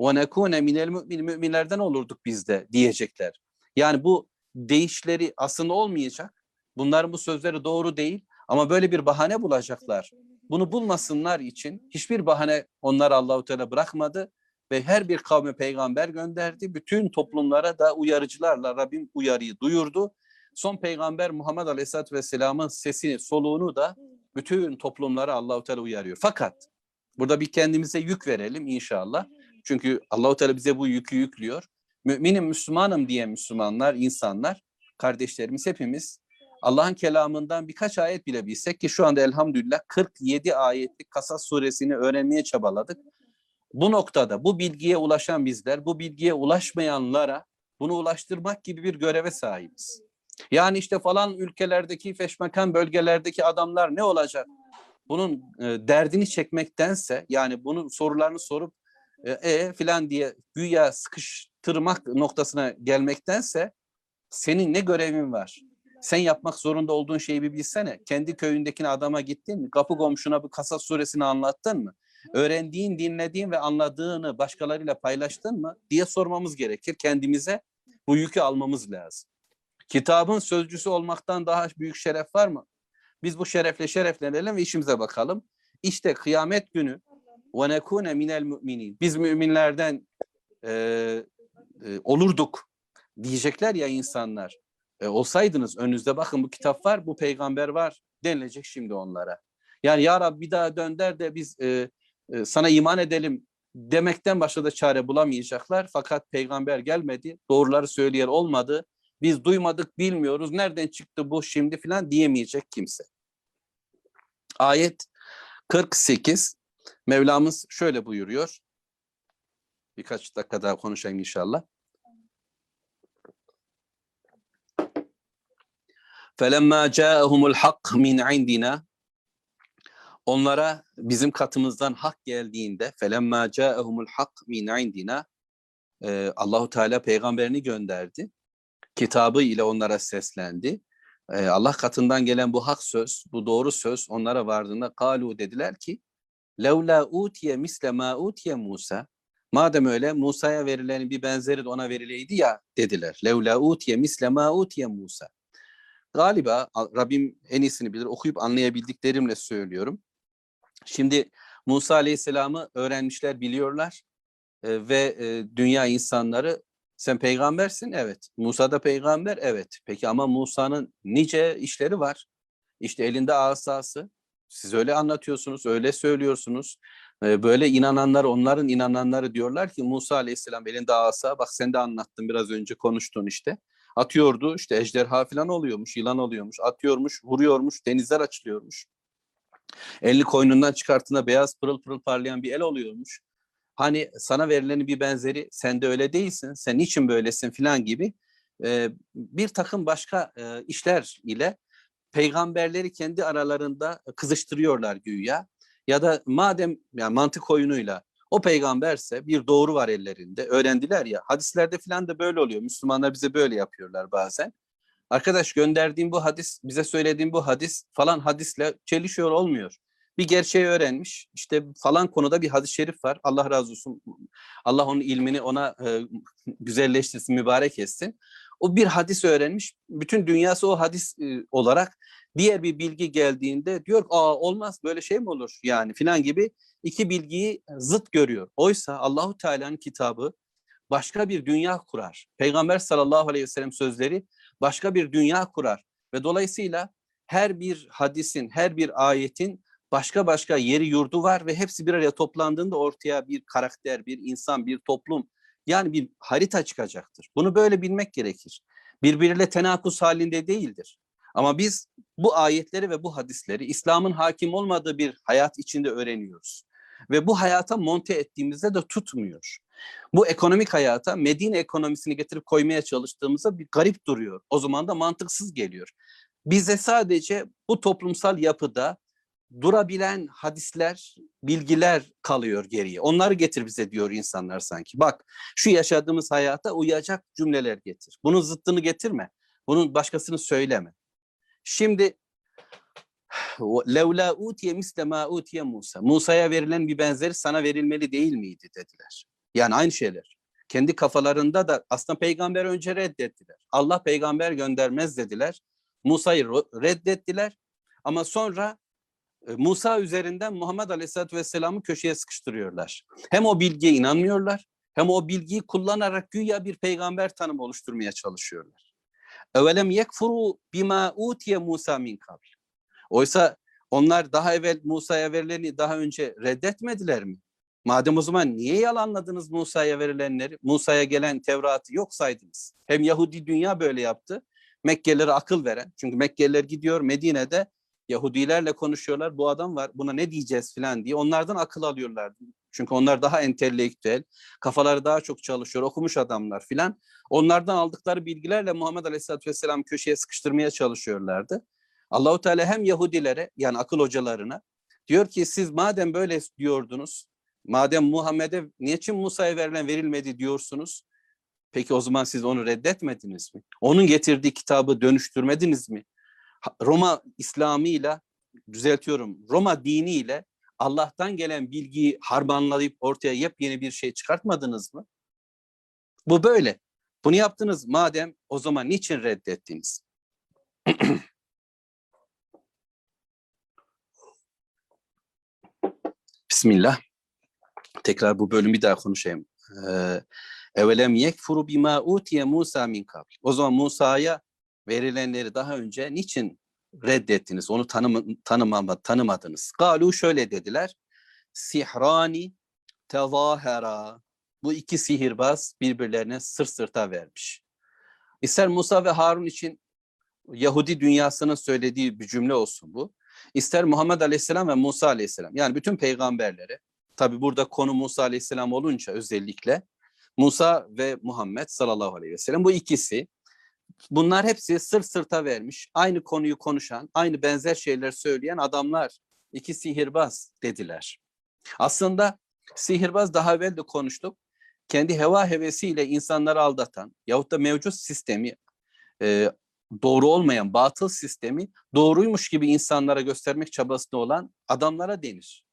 Ve nekune minel mümin müminlerden olurduk biz de diyecekler. Yani bu değişleri aslında olmayacak. Bunların bu sözleri doğru değil ama böyle bir bahane bulacaklar. Bunu bulmasınlar için hiçbir bahane onlar Allahu Teala bırakmadı ve her bir kavme peygamber gönderdi. Bütün toplumlara da uyarıcılarla Rabbim uyarıyı duyurdu. Son peygamber Muhammed Aleyhisselatü Vesselam'ın sesini, soluğunu da bütün toplumlara Allahu Teala uyarıyor. Fakat burada bir kendimize yük verelim inşallah. Çünkü Allahu Teala bize bu yükü yüklüyor. Müminim, Müslümanım diye Müslümanlar, insanlar, kardeşlerimiz hepimiz Allah'ın kelamından birkaç ayet bile bilsek ki şu anda elhamdülillah 47 ayetlik Kasas suresini öğrenmeye çabaladık. Bu noktada bu bilgiye ulaşan bizler, bu bilgiye ulaşmayanlara bunu ulaştırmak gibi bir göreve sahibiz. Yani işte falan ülkelerdeki feşmekan bölgelerdeki adamlar ne olacak? Bunun e, derdini çekmektense yani bunun sorularını sorup e, e filan diye güya sıkıştırmak noktasına gelmektense senin ne görevin var? Sen yapmak zorunda olduğun şeyi bir bilsene. Kendi köyündekine adama gittin mi? Kapı komşuna bir Kasas suresini anlattın mı? Öğrendiğin, dinlediğin ve anladığını başkalarıyla paylaştın mı diye sormamız gerekir. Kendimize bu yükü almamız lazım. Kitabın sözcüsü olmaktan daha büyük şeref var mı? Biz bu şerefle şereflenelim ve işimize bakalım. İşte kıyamet günü ve nekune minel müminin. Biz müminlerden e, e, olurduk diyecekler ya insanlar. E, olsaydınız önünüzde bakın bu kitap var, bu peygamber var denilecek şimdi onlara. Yani ya Rabbi bir daha dönder de biz e, e, sana iman edelim demekten başka da çare bulamayacaklar. Fakat peygamber gelmedi, doğruları söyleyen olmadı. Biz duymadık, bilmiyoruz. Nereden çıktı bu şimdi filan diyemeyecek kimse. Ayet 48. Mevlamız şöyle buyuruyor. Birkaç dakika daha konuşayım inşallah. فَلَمَّا جَاءَهُمُ الْحَقِّ مِنْ عِنْدِنَا Onlara bizim katımızdan hak geldiğinde فَلَمَّا جَاءَهُمُ الْحَقِّ مِنْ عِنْدِنَا e, Allahu Teala peygamberini gönderdi. Kitabı ile onlara seslendi. E, Allah katından gelen bu hak söz, bu doğru söz onlara vardığında kalu dediler ki levla utiye misle ma utiye Musa Madem öyle Musa'ya verilenin bir benzeri de ona verileydi ya dediler. Levla utiye misle ma utiye Musa. Galiba Rabbim en iyisini bilir. Okuyup anlayabildiklerimle söylüyorum. Şimdi Musa Aleyhisselam'ı öğrenmişler, biliyorlar. Ee, ve e, dünya insanları sen peygambersin evet. Musa da peygamber evet. Peki ama Musa'nın nice işleri var. İşte elinde asası. Siz öyle anlatıyorsunuz, öyle söylüyorsunuz. Böyle inananlar, onların inananları diyorlar ki Musa Aleyhisselam elinde asa, bak sen de anlattın biraz önce konuştun işte. Atıyordu işte ejderha falan oluyormuş, yılan oluyormuş, atıyormuş, vuruyormuş, denizler açılıyormuş. Elini koynundan çıkarttığında beyaz pırıl pırıl parlayan bir el oluyormuş. Hani sana verilenin bir benzeri sen de öyle değilsin, sen niçin böylesin filan gibi bir takım başka işler ile peygamberleri kendi aralarında kızıştırıyorlar güya. Ya da madem yani mantık oyunuyla o peygamberse bir doğru var ellerinde. Öğrendiler ya. Hadislerde falan da böyle oluyor. Müslümanlar bize böyle yapıyorlar bazen. Arkadaş gönderdiğim bu hadis, bize söylediğim bu hadis falan hadisle çelişiyor olmuyor. Bir gerçeği öğrenmiş. İşte falan konuda bir hadis-i şerif var. Allah razı olsun. Allah onun ilmini ona e, güzelleştirsin, mübarek etsin. O bir hadis öğrenmiş. Bütün dünyası o hadis e, olarak diğer bir bilgi geldiğinde diyor aa olmaz böyle şey mi olur yani filan gibi iki bilgiyi zıt görüyor. Oysa Allahu Teala'nın kitabı başka bir dünya kurar. Peygamber sallallahu aleyhi ve sellem sözleri başka bir dünya kurar ve dolayısıyla her bir hadisin, her bir ayetin başka başka yeri yurdu var ve hepsi bir araya toplandığında ortaya bir karakter, bir insan, bir toplum yani bir harita çıkacaktır. Bunu böyle bilmek gerekir. Birbiriyle tenakuz halinde değildir. Ama biz bu ayetleri ve bu hadisleri İslam'ın hakim olmadığı bir hayat içinde öğreniyoruz. Ve bu hayata monte ettiğimizde de tutmuyor. Bu ekonomik hayata Medine ekonomisini getirip koymaya çalıştığımızda bir garip duruyor. O zaman da mantıksız geliyor. Bize sadece bu toplumsal yapıda durabilen hadisler, bilgiler kalıyor geriye. Onları getir bize diyor insanlar sanki. Bak şu yaşadığımız hayata uyacak cümleler getir. Bunun zıttını getirme. Bunun başkasını söyleme. Şimdi levla utiye misle ma utiye Musa. Musa'ya verilen bir benzeri sana verilmeli değil miydi dediler. Yani aynı şeyler. Kendi kafalarında da aslında peygamber önce reddettiler. Allah peygamber göndermez dediler. Musa'yı reddettiler. Ama sonra Musa üzerinden Muhammed Aleyhisselatü Vesselam'ı köşeye sıkıştırıyorlar. Hem o bilgiye inanmıyorlar hem o bilgiyi kullanarak güya bir peygamber tanımı oluşturmaya çalışıyorlar. Evelem yekfuru bima utiye Musa min kabl. Oysa onlar daha evvel Musa'ya verileni daha önce reddetmediler mi? Madem o zaman niye yalanladınız Musa'ya verilenleri? Musa'ya gelen Tevrat'ı yok saydınız. Hem Yahudi dünya böyle yaptı. Mekkelilere akıl veren. Çünkü Mekkeliler gidiyor Medine'de Yahudilerle konuşuyorlar. Bu adam var buna ne diyeceğiz falan diye. Onlardan akıl alıyorlar. Çünkü onlar daha entelektüel, kafaları daha çok çalışıyor, okumuş adamlar filan. Onlardan aldıkları bilgilerle Muhammed Aleyhisselatü Vesselam köşeye sıkıştırmaya çalışıyorlardı. Allahu Teala hem Yahudilere yani akıl hocalarına diyor ki siz madem böyle diyordunuz, madem Muhammed'e niçin Musa'ya verilen verilmedi diyorsunuz? Peki o zaman siz onu reddetmediniz mi? Onun getirdiği kitabı dönüştürmediniz mi? Roma İslamı ile düzeltiyorum Roma diniyle Allah'tan gelen bilgiyi harmanlayıp ortaya yepyeni bir şey çıkartmadınız mı? Bu böyle. Bunu yaptınız madem o zaman niçin reddettiniz? Bismillah. Tekrar bu bölümü daha konuşayım. Evelem yekfuru bima utiye Musa min kabl. O zaman Musa'ya verilenleri daha önce niçin reddettiniz? Onu tanım, tanımama, tanımadınız. Galu şöyle dediler. Sihrani tezahera. Bu iki sihirbaz birbirlerine sırt sırta vermiş. İster Musa ve Harun için Yahudi dünyasının söylediği bir cümle olsun bu. İster Muhammed Aleyhisselam ve Musa Aleyhisselam. Yani bütün peygamberleri. Tabi burada konu Musa Aleyhisselam olunca özellikle Musa ve Muhammed sallallahu aleyhi ve sellem bu ikisi bunlar hepsi sırt sırta vermiş. Aynı konuyu konuşan, aynı benzer şeyler söyleyen adamlar. iki sihirbaz dediler. Aslında sihirbaz daha evvel de konuştuk. Kendi heva hevesiyle insanları aldatan yahut da mevcut sistemi e, doğru olmayan batıl sistemi doğruymuş gibi insanlara göstermek çabasında olan adamlara denir.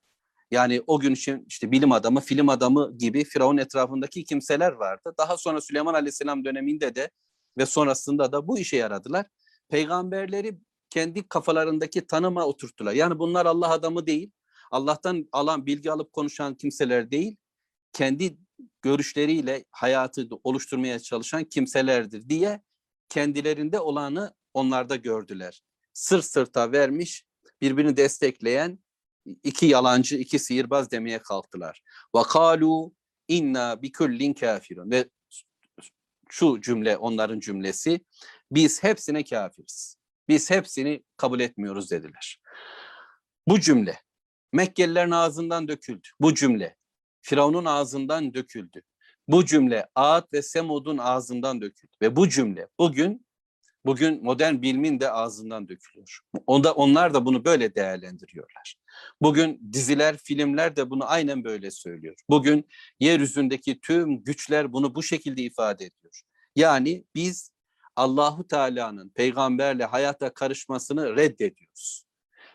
Yani o gün için işte bilim adamı, film adamı gibi Firavun etrafındaki kimseler vardı. Daha sonra Süleyman Aleyhisselam döneminde de ve sonrasında da bu işe yaradılar. Peygamberleri kendi kafalarındaki tanıma oturttular. Yani bunlar Allah adamı değil, Allah'tan alan bilgi alıp konuşan kimseler değil, kendi görüşleriyle hayatı oluşturmaya çalışan kimselerdir diye kendilerinde olanı onlarda gördüler. Sır sırta vermiş, birbirini destekleyen iki yalancı, iki sihirbaz demeye kalktılar. Ve kalu inna bikullin kafirun ve şu cümle onların cümlesi biz hepsine kafiriz. Biz hepsini kabul etmiyoruz dediler. Bu cümle Mekkelilerin ağzından döküldü. Bu cümle Firavun'un ağzından döküldü. Bu cümle Ad ve Semud'un ağzından döküldü. Ve bu cümle bugün bugün modern bilimin de ağzından dökülüyor. Onda onlar da bunu böyle değerlendiriyorlar. Bugün diziler, filmler de bunu aynen böyle söylüyor. Bugün yeryüzündeki tüm güçler bunu bu şekilde ifade ediyor. Yani biz Allahu Teala'nın peygamberle hayata karışmasını reddediyoruz.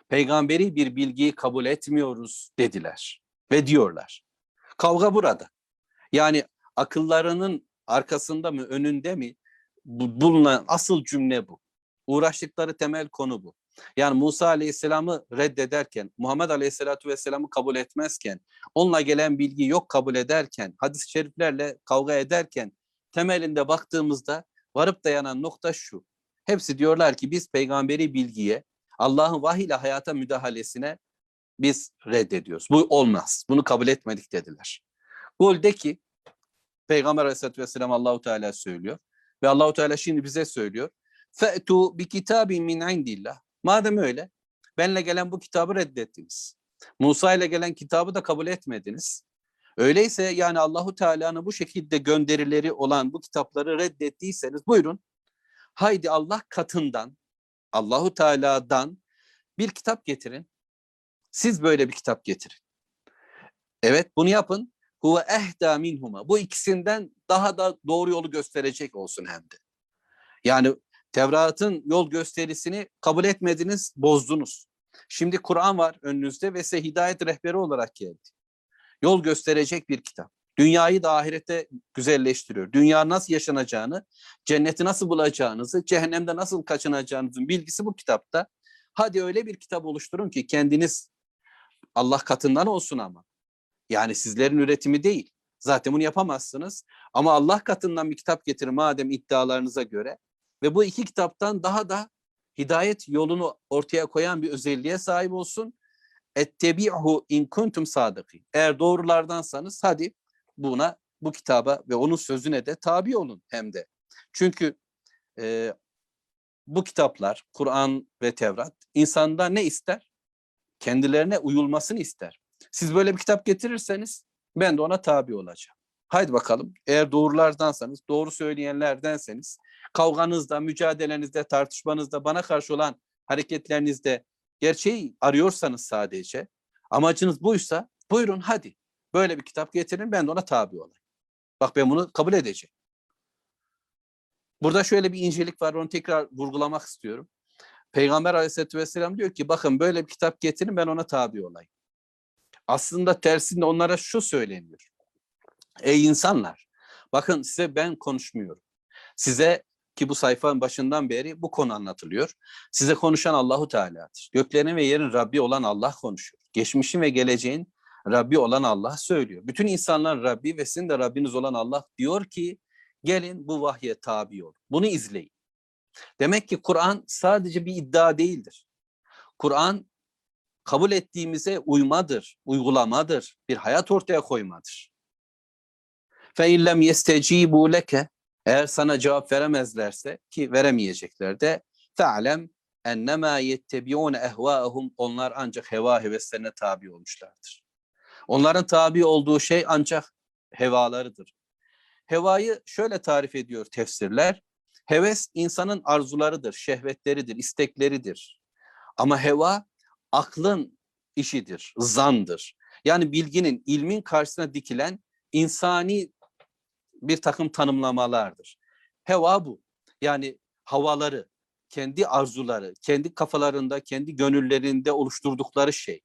Peygamberi bir bilgiyi kabul etmiyoruz dediler ve diyorlar. Kavga burada. Yani akıllarının arkasında mı, önünde mi bulunan asıl cümle bu. Uğraştıkları temel konu bu. Yani Musa Aleyhisselam'ı reddederken, Muhammed Aleyhisselatü Vesselam'ı kabul etmezken, onunla gelen bilgi yok kabul ederken, hadis-i şeriflerle kavga ederken, temelinde baktığımızda varıp dayanan nokta şu. Hepsi diyorlar ki biz peygamberi bilgiye, Allah'ın vahiy ile hayata müdahalesine biz reddediyoruz. Bu olmaz. Bunu kabul etmedik dediler. Kul de ki Peygamber Aleyhisselatü Vesselam Allahu Teala söylüyor. Ve Allahu Teala şimdi bize söylüyor. Fe'tu bi kitabin min indillah. Madem öyle, benle gelen bu kitabı reddettiniz. Musa ile gelen kitabı da kabul etmediniz. Öyleyse yani Allahu Teala'nın bu şekilde gönderileri olan bu kitapları reddettiyseniz buyurun. Haydi Allah katından, Allahu Teala'dan bir kitap getirin. Siz böyle bir kitap getirin. Evet bunu yapın. Huve ehda minhuma. Bu ikisinden daha da doğru yolu gösterecek olsun hem de. Yani Tevrat'ın yol gösterisini kabul etmediniz, bozdunuz. Şimdi Kur'an var önünüzde ve size hidayet rehberi olarak geldi. Yol gösterecek bir kitap. Dünyayı da ahirette güzelleştiriyor. Dünya nasıl yaşanacağını, cenneti nasıl bulacağınızı, cehennemde nasıl kaçınacağınızın bilgisi bu kitapta. Hadi öyle bir kitap oluşturun ki kendiniz Allah katından olsun ama. Yani sizlerin üretimi değil. Zaten bunu yapamazsınız. Ama Allah katından bir kitap getirin madem iddialarınıza göre. Ve bu iki kitaptan daha da hidayet yolunu ortaya koyan bir özelliğe sahip olsun. Ettebi'hu in kuntum sadıkin. Eğer doğrulardansanız hadi buna bu kitaba ve onun sözüne de tabi olun hem de. Çünkü e, bu kitaplar Kur'an ve Tevrat insanda ne ister? Kendilerine uyulmasını ister. Siz böyle bir kitap getirirseniz ben de ona tabi olacağım. Haydi bakalım eğer doğrulardansanız, doğru söyleyenlerdenseniz kavganızda, mücadelenizde, tartışmanızda, bana karşı olan hareketlerinizde gerçeği arıyorsanız sadece, amacınız buysa buyurun hadi böyle bir kitap getirin ben de ona tabi olayım. Bak ben bunu kabul edeceğim. Burada şöyle bir incelik var onu tekrar vurgulamak istiyorum. Peygamber aleyhissalatü vesselam diyor ki bakın böyle bir kitap getirin ben ona tabi olayım. Aslında tersinde onlara şu söyleniyor. Ey insanlar bakın size ben konuşmuyorum. Size ki bu sayfanın başından beri bu konu anlatılıyor. Size konuşan Allahu Teala'dır. Göklerin ve yerin Rabbi olan Allah konuşuyor. Geçmişin ve geleceğin Rabbi olan Allah söylüyor. Bütün insanlar Rabbi ve sizin de Rabbiniz olan Allah diyor ki gelin bu vahye tabi olun. Bunu izleyin. Demek ki Kur'an sadece bir iddia değildir. Kur'an kabul ettiğimize uymadır, uygulamadır, bir hayat ortaya koymadır. İllem yestecibu leke eğer sana cevap veremezlerse ki veremeyecekler de fe'lem ennemâ yettebiûne ehvâehum onlar ancak heva heveslerine tabi olmuşlardır. Onların tabi olduğu şey ancak hevalarıdır. Hevayı şöyle tarif ediyor tefsirler. Heves insanın arzularıdır, şehvetleridir, istekleridir. Ama heva aklın işidir, zandır. Yani bilginin, ilmin karşısına dikilen insani bir takım tanımlamalardır. Heva bu. Yani havaları, kendi arzuları, kendi kafalarında, kendi gönüllerinde oluşturdukları şey.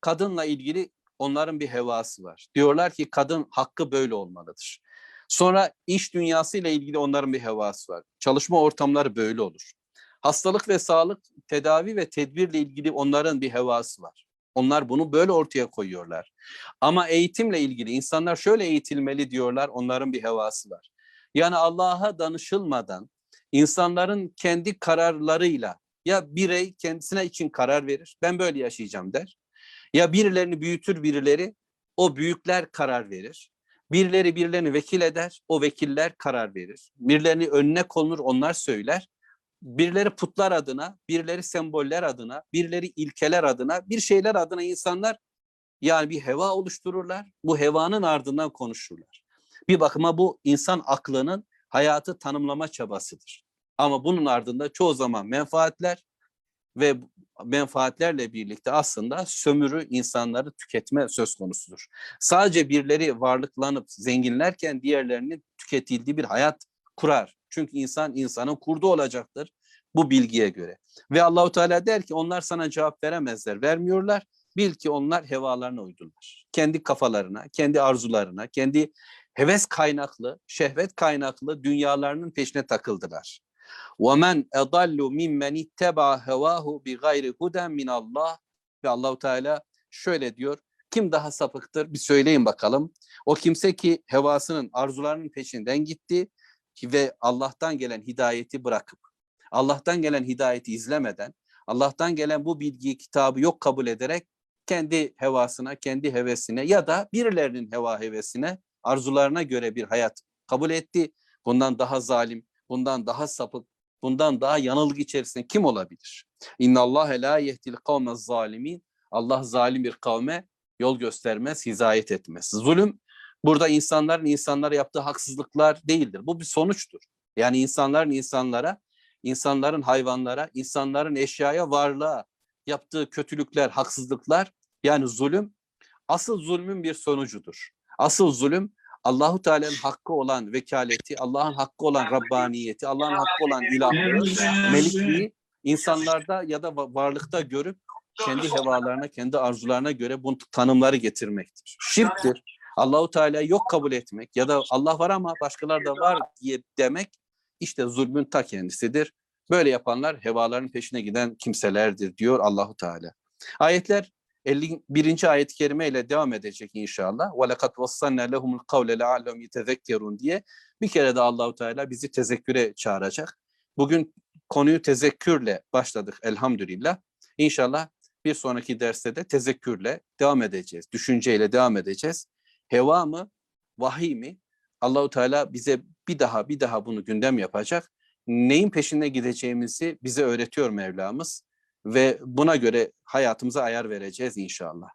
Kadınla ilgili onların bir hevası var. Diyorlar ki kadın hakkı böyle olmalıdır. Sonra iş dünyası ile ilgili onların bir hevası var. Çalışma ortamları böyle olur. Hastalık ve sağlık, tedavi ve tedbirle ilgili onların bir hevası var. Onlar bunu böyle ortaya koyuyorlar. Ama eğitimle ilgili insanlar şöyle eğitilmeli diyorlar, onların bir hevası var. Yani Allah'a danışılmadan insanların kendi kararlarıyla ya birey kendisine için karar verir, ben böyle yaşayacağım der. Ya birilerini büyütür birileri, o büyükler karar verir. Birileri birilerini vekil eder, o vekiller karar verir. Birilerini önüne konur, onlar söyler. Birileri putlar adına, birileri semboller adına, birileri ilkeler adına, bir şeyler adına insanlar yani bir heva oluştururlar. Bu hevanın ardından konuşurlar. Bir bakıma bu insan aklının hayatı tanımlama çabasıdır. Ama bunun ardında çoğu zaman menfaatler ve menfaatlerle birlikte aslında sömürü insanları tüketme söz konusudur. Sadece birileri varlıklanıp zenginlerken diğerlerinin tüketildiği bir hayat kurar. Çünkü insan insanın kurdu olacaktır bu bilgiye göre. Ve Allahu Teala der ki onlar sana cevap veremezler, vermiyorlar. Bil ki onlar hevalarına uydular. Kendi kafalarına, kendi arzularına, kendi heves kaynaklı, şehvet kaynaklı dünyalarının peşine takıldılar. وَمَنْ اَضَلُّ مِمَّنِ اتَّبَعَ هَوَاهُ بِغَيْرِ هُدًا مِنَ اللّٰهِ Ve Allahu Teala şöyle diyor. Kim daha sapıktır? Bir söyleyin bakalım. O kimse ki hevasının, arzularının peşinden gitti ve Allah'tan gelen hidayeti bırakıp, Allah'tan gelen hidayeti izlemeden, Allah'tan gelen bu bilgiyi, kitabı yok kabul ederek kendi hevasına, kendi hevesine ya da birilerinin heva hevesine, arzularına göre bir hayat kabul etti. Bundan daha zalim, bundan daha sapık, bundan daha yanılgı içerisinde kim olabilir? İnna Allah la yehdil kavme zalimin. Allah zalim bir kavme yol göstermez, hizayet etmez. Zulüm burada insanların insanlara yaptığı haksızlıklar değildir. Bu bir sonuçtur. Yani insanların insanlara, insanların hayvanlara, insanların eşyaya, varlığa yaptığı kötülükler, haksızlıklar yani zulüm asıl zulmün bir sonucudur. Asıl zulüm Allahu Teala'nın hakkı olan vekaleti, Allah'ın hakkı olan Rabbaniyeti, Allah'ın hakkı olan ilahlığı, melikliği insanlarda ya da varlıkta görüp kendi hevalarına, kendi arzularına göre bu tanımları getirmektir. Şirktir. Allahu Teala yok kabul etmek ya da Allah var ama başkalar da var diye demek işte zulmün ta kendisidir. Böyle yapanlar hevaların peşine giden kimselerdir diyor Allahu Teala. Ayetler 51. ayet-i kerime ile devam edecek inşallah. Ve lekad vassalna lehumul kavle leallehum diye bir kere de Allahu Teala bizi tezekküre çağıracak. Bugün konuyu tezekkürle başladık elhamdülillah. İnşallah bir sonraki derste de tezekkürle devam edeceğiz. Düşünceyle devam edeceğiz. Heva mı, vahiy mi? Allahu Teala bize bir daha bir daha bunu gündem yapacak. Neyin peşinde gideceğimizi bize öğretiyor Mevlamız ve buna göre hayatımıza ayar vereceğiz inşallah.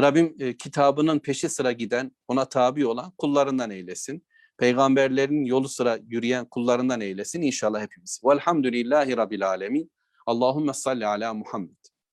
Rabbim e, kitabının peşi sıra giden, ona tabi olan kullarından eylesin. Peygamberlerin yolu sıra yürüyen kullarından eylesin inşallah hepimiz. Velhamdülillahi Rabbil Alemin. Allahümme salli ala Muhammed.